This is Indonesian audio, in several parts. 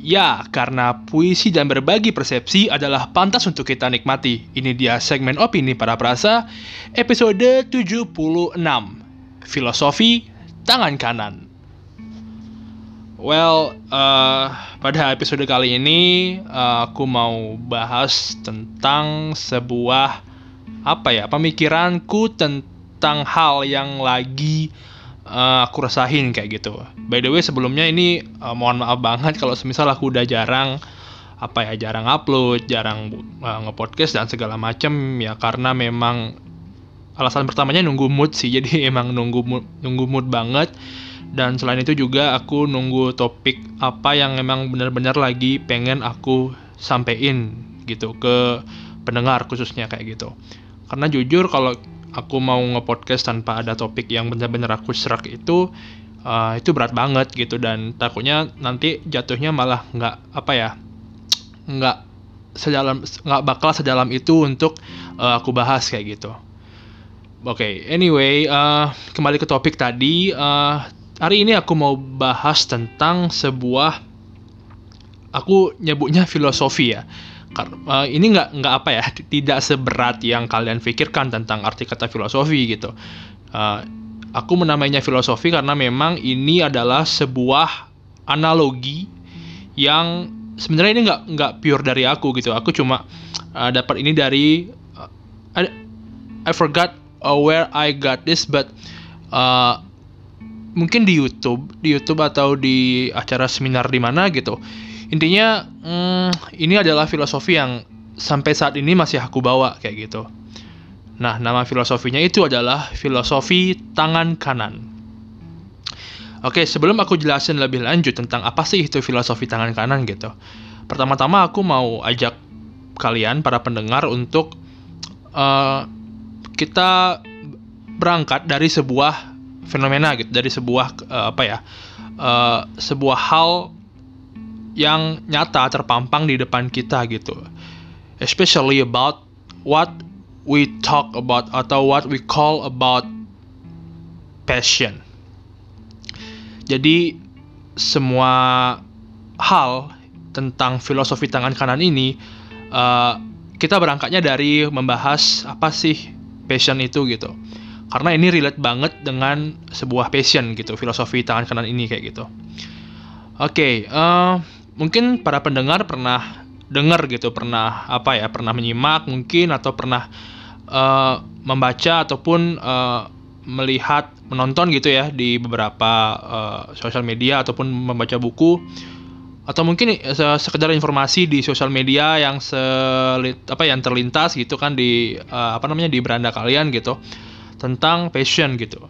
Ya, karena puisi dan berbagi persepsi adalah pantas untuk kita nikmati. Ini dia segmen opini para perasa, episode 76. Filosofi tangan kanan. Well, uh, pada episode kali ini uh, aku mau bahas tentang sebuah apa ya pemikiranku tentang hal yang lagi uh, aku rasain kayak gitu. By the way sebelumnya ini uh, mohon maaf banget kalau semisal aku udah jarang apa ya jarang upload, jarang uh, ngepodcast dan segala macem ya karena memang alasan pertamanya nunggu mood sih. Jadi emang nunggu mood, nunggu mood banget. Dan selain itu juga aku nunggu topik apa yang emang benar-benar lagi pengen aku sampein gitu ke pendengar khususnya kayak gitu. Karena jujur kalau aku mau nge-podcast tanpa ada topik yang benar-benar aku serak itu uh, itu berat banget gitu dan takutnya nanti jatuhnya malah nggak apa ya nggak sedalam nggak bakal sedalam itu untuk uh, aku bahas kayak gitu. Oke, okay, anyway, uh, kembali ke topik tadi. Uh, hari ini aku mau bahas tentang sebuah, aku nyebutnya filosofi ya uh, ini nggak nggak apa ya tidak seberat yang kalian pikirkan tentang arti kata filosofi gitu. Uh, aku menamainya filosofi karena memang ini adalah sebuah analogi yang sebenarnya ini nggak nggak pure dari aku gitu. Aku cuma uh, dapat ini dari uh, I, I forgot uh, where I got this but uh, mungkin di YouTube di YouTube atau di acara seminar di mana gitu intinya hmm, ini adalah filosofi yang sampai saat ini masih aku bawa kayak gitu nah nama filosofinya itu adalah filosofi tangan kanan Oke, sebelum aku jelasin lebih lanjut tentang apa sih itu filosofi tangan kanan gitu. Pertama-tama aku mau ajak kalian para pendengar untuk uh, kita berangkat dari sebuah fenomena gitu, dari sebuah uh, apa ya, uh, sebuah hal yang nyata terpampang di depan kita gitu. Especially about what we talk about atau what we call about passion. Jadi semua hal tentang filosofi tangan kanan ini uh, kita berangkatnya dari membahas apa sih passion itu gitu. Karena ini relate banget dengan sebuah passion gitu, filosofi tangan kanan ini kayak gitu. Oke, okay, uh, mungkin para pendengar pernah dengar gitu, pernah apa ya, pernah menyimak mungkin atau pernah uh, membaca ataupun uh, melihat menonton gitu ya di beberapa uh, sosial media ataupun membaca buku atau mungkin uh, sekedar informasi di sosial media yang selit apa yang terlintas gitu kan di uh, apa namanya di beranda kalian gitu tentang passion gitu.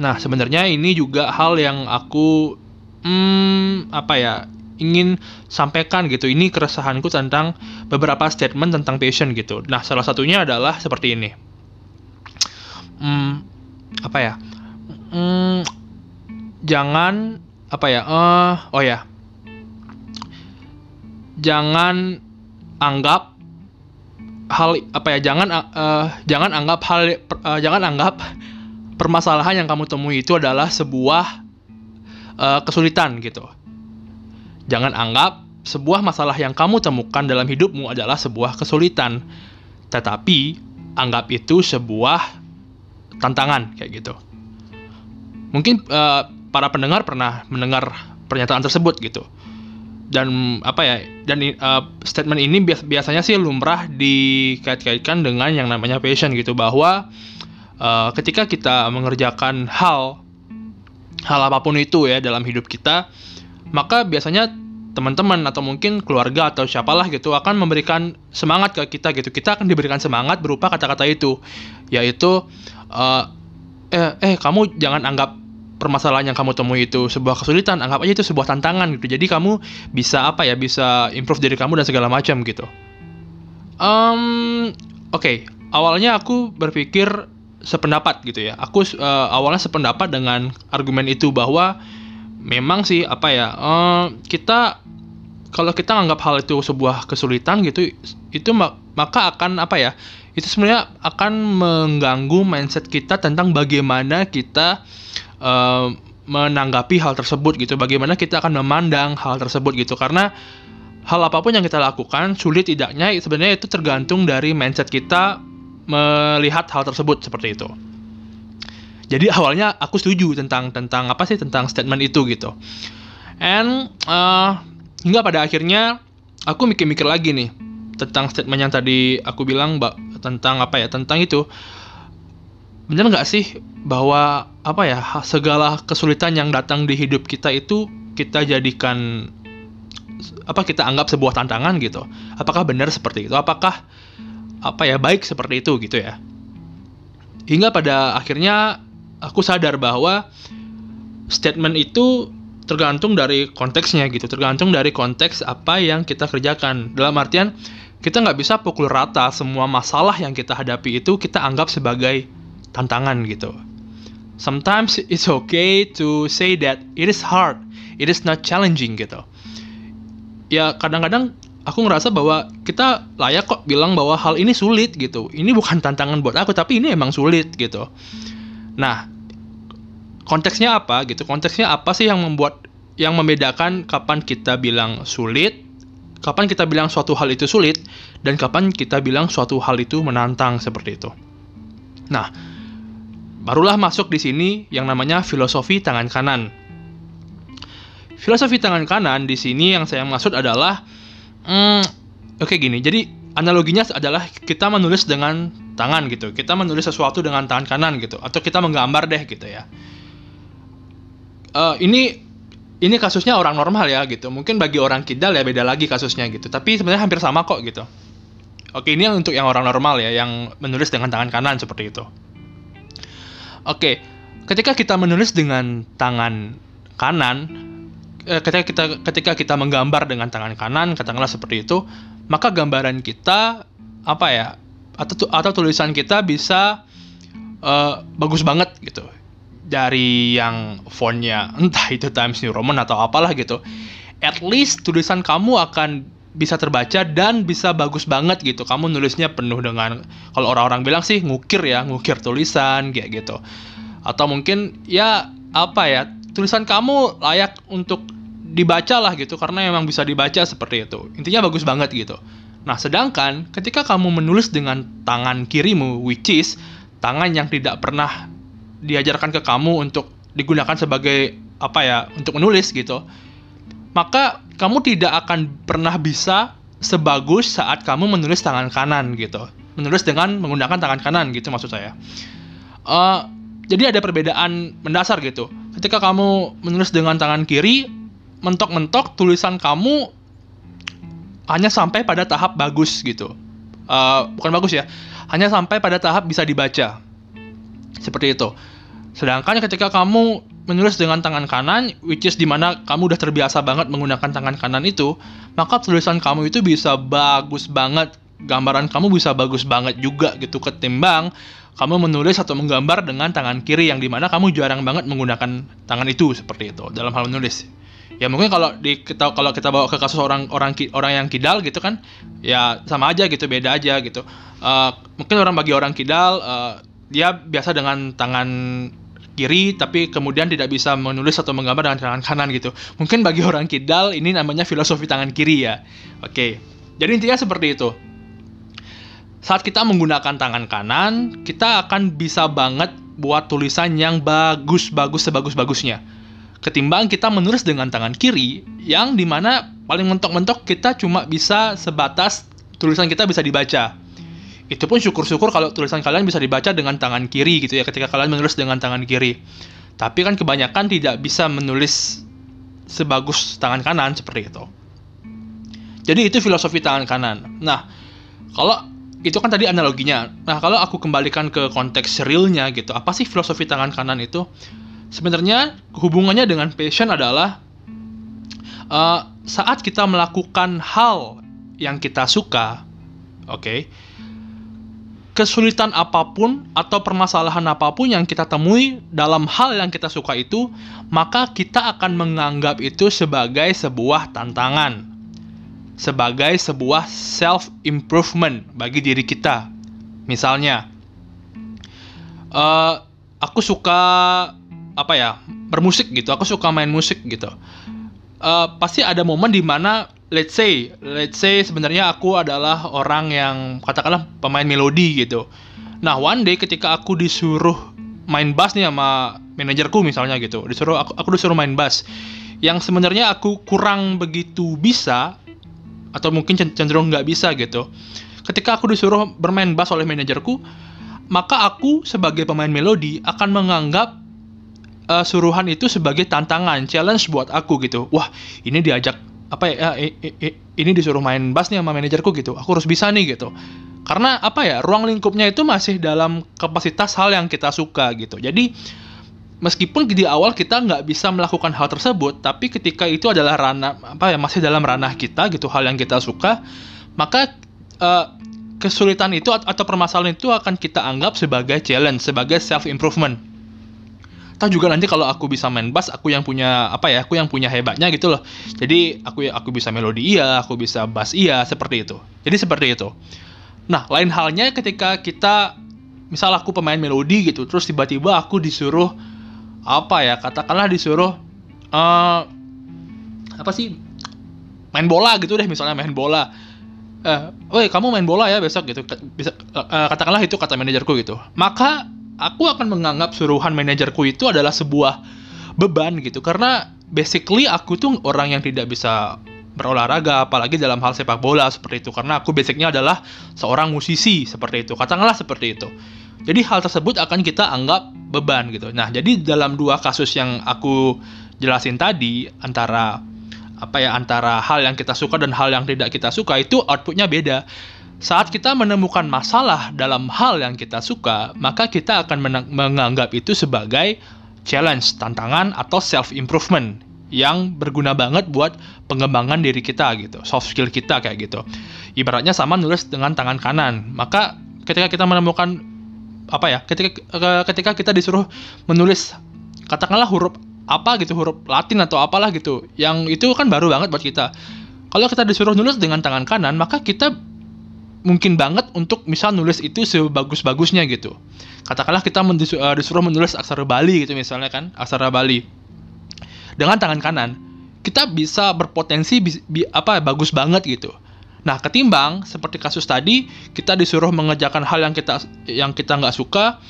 Nah, sebenarnya ini juga hal yang aku hmm, apa ya ingin sampaikan gitu. Ini keresahanku tentang beberapa statement tentang passion gitu. Nah, salah satunya adalah seperti ini. Hmm, apa ya? Hmm, jangan apa ya? Uh, oh ya. Jangan anggap hal apa ya? Jangan uh, jangan anggap hal uh, jangan anggap permasalahan yang kamu temui itu adalah sebuah uh, kesulitan gitu Jangan anggap sebuah masalah yang kamu temukan dalam hidupmu adalah sebuah kesulitan, tetapi anggap itu sebuah tantangan kayak gitu. Mungkin uh, para pendengar pernah mendengar pernyataan tersebut gitu. Dan apa ya? Dan uh, statement ini bias biasanya sih lumrah dikait-kaitkan dengan yang namanya passion gitu bahwa uh, ketika kita mengerjakan hal hal apa pun itu ya dalam hidup kita maka biasanya teman-teman atau mungkin keluarga atau siapalah gitu akan memberikan semangat ke kita gitu. Kita akan diberikan semangat berupa kata-kata itu, yaitu uh, eh eh kamu jangan anggap permasalahan yang kamu temui itu sebuah kesulitan, anggap aja itu sebuah tantangan gitu. Jadi kamu bisa apa ya, bisa improve diri kamu dan segala macam gitu. Um, oke, okay. awalnya aku berpikir sependapat gitu ya. Aku uh, awalnya sependapat dengan argumen itu bahwa memang sih apa ya uh, kita kalau kita anggap hal itu sebuah kesulitan gitu itu maka akan apa ya itu sebenarnya akan mengganggu mindset kita tentang bagaimana kita uh, menanggapi hal tersebut gitu. Bagaimana kita akan memandang hal tersebut gitu. Karena hal apa pun yang kita lakukan, sulit tidaknya sebenarnya itu tergantung dari mindset kita melihat hal tersebut seperti itu. Jadi awalnya aku setuju tentang tentang apa sih tentang statement itu gitu. And uh, hingga pada akhirnya aku mikir-mikir lagi nih tentang statement yang tadi aku bilang mbak tentang apa ya tentang itu. Benar nggak sih bahwa apa ya segala kesulitan yang datang di hidup kita itu kita jadikan apa kita anggap sebuah tantangan gitu? Apakah benar seperti itu? Apakah apa ya baik seperti itu gitu ya? Hingga pada akhirnya aku sadar bahwa statement itu tergantung dari konteksnya gitu tergantung dari konteks apa yang kita kerjakan dalam artian kita nggak bisa pukul rata semua masalah yang kita hadapi itu kita anggap sebagai tantangan gitu. Sometimes it's okay to say that it is hard, it is not challenging gitu. Ya kadang-kadang aku ngerasa bahwa kita layak kok bilang bahwa hal ini sulit gitu. Ini bukan tantangan buat aku, tapi ini emang sulit gitu. Nah, konteksnya apa gitu? Konteksnya apa sih yang membuat yang membedakan kapan kita bilang sulit, kapan kita bilang suatu hal itu sulit, dan kapan kita bilang suatu hal itu menantang seperti itu. Nah, barulah masuk di sini yang namanya filosofi tangan kanan. Filosofi tangan kanan di sini yang saya maksud adalah, hmm, oke okay, gini. Jadi analoginya adalah kita menulis dengan tangan gitu. Kita menulis sesuatu dengan tangan kanan gitu, atau kita menggambar deh gitu ya. Uh, ini ini kasusnya orang normal ya gitu. Mungkin bagi orang kidal ya beda lagi kasusnya gitu. Tapi sebenarnya hampir sama kok gitu. Oke, ini untuk yang orang normal ya, yang menulis dengan tangan kanan seperti itu. Oke, ketika kita menulis dengan tangan kanan, eh, ketika kita ketika kita menggambar dengan tangan kanan, katakanlah seperti itu, maka gambaran kita apa ya atau atau tulisan kita bisa uh, bagus banget gitu dari yang fontnya entah itu Times New Roman atau apalah gitu. At least tulisan kamu akan bisa terbaca dan bisa bagus banget gitu. Kamu nulisnya penuh dengan kalau orang-orang bilang sih ngukir ya, ngukir tulisan kayak gitu. Atau mungkin ya apa ya, tulisan kamu layak untuk dibaca lah gitu karena memang bisa dibaca seperti itu. Intinya bagus banget gitu. Nah, sedangkan ketika kamu menulis dengan tangan kirimu which is tangan yang tidak pernah diajarkan ke kamu untuk digunakan sebagai apa ya, untuk menulis gitu maka kamu tidak akan pernah bisa sebagus saat kamu menulis tangan kanan gitu. Menulis dengan menggunakan tangan kanan gitu maksud saya. Uh, jadi ada perbedaan mendasar gitu. Ketika kamu menulis dengan tangan kiri, mentok-mentok tulisan kamu hanya sampai pada tahap bagus gitu. Uh, bukan bagus ya, hanya sampai pada tahap bisa dibaca. Seperti itu. Sedangkan ketika kamu menulis dengan tangan kanan, which is di mana kamu udah terbiasa banget menggunakan tangan kanan itu, maka tulisan kamu itu bisa bagus banget, gambaran kamu bisa bagus banget juga gitu ketimbang kamu menulis atau menggambar dengan tangan kiri yang di mana kamu jarang banget menggunakan tangan itu seperti itu dalam hal menulis. Ya mungkin kalau di kita kalau kita bawa ke kasus orang orang orang yang kidal gitu kan, ya sama aja gitu beda aja gitu. Uh, mungkin orang bagi orang kidal uh, dia biasa dengan tangan kiri tapi kemudian tidak bisa menulis atau menggambar dengan tangan kanan gitu. Mungkin bagi orang kidal ini namanya filosofi tangan kiri ya. Oke. Jadi intinya seperti itu. Saat kita menggunakan tangan kanan, kita akan bisa banget buat tulisan yang bagus-bagus sebagus-bagusnya. Ketimbang kita menulis dengan tangan kiri, yang di mana paling mentok-mentok kita cuma bisa sebatas tulisan kita bisa dibaca. Itu pun syukur-syukur kalau tulisan kalian bisa dibaca dengan tangan kiri gitu ya ketika kalian menulis dengan tangan kiri. Tapi kan kebanyakan tidak bisa menulis sebagus tangan kanan seperti itu. Jadi itu filosofi tangan kanan. Nah kalau itu kan tadi analoginya. Nah kalau aku kembalikan ke konteks realnya gitu apa sih filosofi tangan kanan itu sebenarnya hubungannya dengan passion adalah uh, saat kita melakukan hal yang kita suka oke okay, kesulitan apa pun atau permasalahan apa pun yang kita temui dalam hal yang kita suka itu, maka kita akan menganggap itu sebagai sebuah tantangan, sebagai sebuah self improvement bagi diri kita. Misalnya, uh, aku suka apa ya bermusik gitu. Aku suka main musik gitu. Uh, pasti ada momen di mana let's say let's say sebenarnya aku adalah orang yang katakanlah pemain melodi gitu. Nah one day ketika aku disuruh main bass nih sama manajerku misalnya gitu. Disuruh aku aku disuruh main bass. Yang sebenarnya aku kurang begitu bisa atau mungkin cenderung nggak bisa gitu. Ketika aku disuruh bermain bass oleh manajerku maka aku sebagai pemain melodi akan menganggap uh, suruhan itu sebagai tantangan, challenge buat aku gitu. Wah, ini diajak apa ya? ini disuruh main bass nih sama manajerku gitu. Aku harus bisa nih gitu. Karena apa ya? Ruang lingkupnya itu masih dalam kapasitas hal yang kita suka gitu. Jadi meskipun di awal kita nggak bisa melakukan hal tersebut, tapi ketika itu adalah ranah apa ya masih dalam ranah kita gitu, hal yang kita suka, maka uh, kesulitan itu atau permasalahan itu akan kita anggap sebagai challenge, sebagai self improvement. Tahu juga nanti kalau aku bisa main bass, aku yang punya apa ya, aku yang punya hebatnya gitu loh. Jadi aku aku bisa melodi iya, aku bisa bass iya, seperti itu. Jadi seperti itu. Nah, lain halnya ketika kita misal aku pemain melodi gitu, terus tiba-tiba aku disuruh apa ya, katakanlah disuruh uh, apa sih main bola gitu deh misalnya main bola eh, woi kamu main bola ya besok gitu bisa uh, katakanlah itu kata manajerku gitu maka aku akan menganggap suruhan manajerku itu adalah sebuah beban gitu. Karena basically aku tuh orang yang tidak bisa berolahraga apalagi dalam hal sepak bola seperti itu. Karena aku basicnya adalah seorang musisi seperti itu katakanlah seperti itu. Jadi hal tersebut akan kita anggap beban gitu. Nah jadi dalam dua kasus yang aku jelasin tadi antara apa ya antara hal yang kita suka dan hal yang tidak kita suka itu outputnya beda. Saat kita menemukan masalah dalam hal yang kita suka, maka kita akan menganggap itu sebagai challenge, tantangan atau self improvement yang berguna banget buat pengembangan diri kita gitu, soft skill kita kayak gitu. Ibaratnya sama nulis dengan tangan kanan. Maka ketika kita menemukan apa ya, ketika ketika kita disuruh menulis katakanlah huruf apa gitu huruf Latin atau apalah gitu yang itu kan baru banget buat kita kalau kita disuruh nulis dengan tangan kanan maka kita mungkin banget untuk misal nulis itu sebagus-bagusnya gitu. Katakanlah kita eh, disuruh menulis aksara Bali gitu misalnya kan aksara Bali. Dengan tangan kanan kita bisa berpotensi bi, bi, apa bagus banget gitu. Nah, ketimbang seperti kasus tadi, kita disuruh mengerjakan hal yang kita yang kita nggak suka,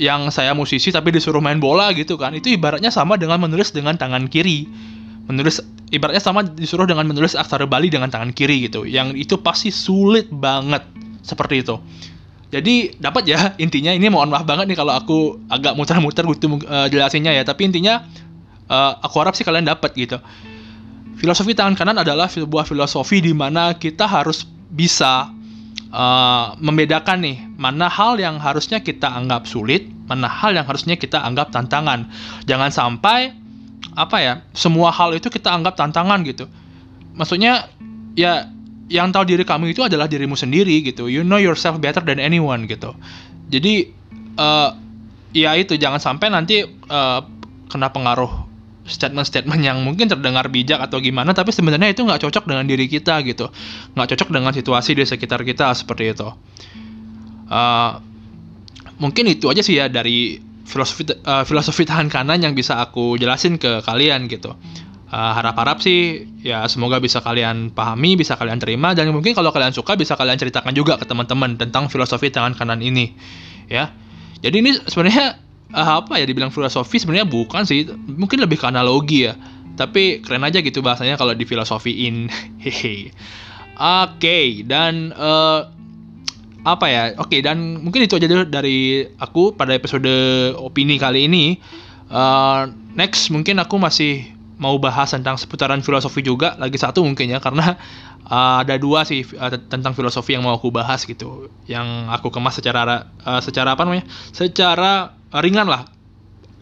yang saya musisi tapi disuruh main bola gitu kan itu ibaratnya sama dengan menulis dengan tangan kiri. Menulis ibaratnya sama disuruh dengan menulis aksara Bali dengan tangan kiri gitu. Yang itu pasti sulit banget seperti itu. Jadi dapat ya intinya ini mohon maaf banget nih kalau aku agak muter-muter gitu uh, jelasinnya ya. Tapi intinya uh, aku harap sih kalian dapat gitu. Filosofi tangan kanan adalah sebuah filosofi di mana kita harus bisa uh, membedakan nih mana hal yang harusnya kita anggap sulit, mana hal yang harusnya kita anggap tantangan. Jangan sampai apa ya semua hal itu kita anggap tantangan gitu. Maksudnya ya yang tahu diri kamu itu adalah dirimu sendiri gitu. You know yourself better than anyone gitu. Jadi uh, ya itu jangan sampai nanti uh, kena pengaruh statement-statement yang mungkin terdengar bijak atau gimana tapi sebenarnya itu nggak cocok dengan diri kita gitu nggak cocok dengan situasi di sekitar kita seperti itu uh, mungkin itu aja sih ya dari filosofi uh, filosofi tahan kanan yang bisa aku jelasin ke kalian gitu. Uh, harap-harap sih ya semoga bisa kalian pahami bisa kalian terima dan mungkin kalau kalian suka bisa kalian ceritakan juga ke teman-teman tentang filosofi tangan kanan ini ya. Jadi ini sebenarnya uh, apa ya dibilang filosofi sebenarnya bukan sih mungkin lebih ke analogi ya. Tapi keren aja gitu bahasanya kalau di filosofiin hehe. Oke okay, dan uh, apa ya? Oke okay, dan mungkin itu aja dulu dari aku pada episode opini kali ini. Uh, next mungkin aku masih mau bahas tentang seputaran filosofi juga lagi satu mungkin ya karena uh, ada dua sih uh, tentang filosofi yang mau aku bahas gitu yang aku kemas secara uh, secara apa namanya? Secara ringan lah.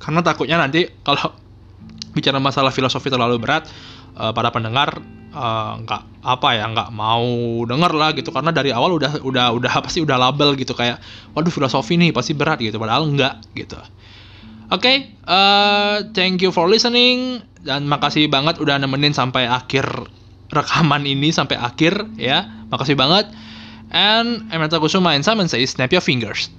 Karena takutnya nanti kalau bicara masalah filosofi terlalu berat uh, para pendengar nggak uh, apa ya nggak mau denger lah gitu karena dari awal udah udah udah apa sih udah label gitu kayak waduh filosofi nih pasti berat gitu padahal enggak gitu Oke, okay, uh, thank you for listening dan makasih banget udah nemenin sampai akhir rekaman ini sampai akhir ya. Makasih banget. And Nata Kusuma and Simon says snap your fingers.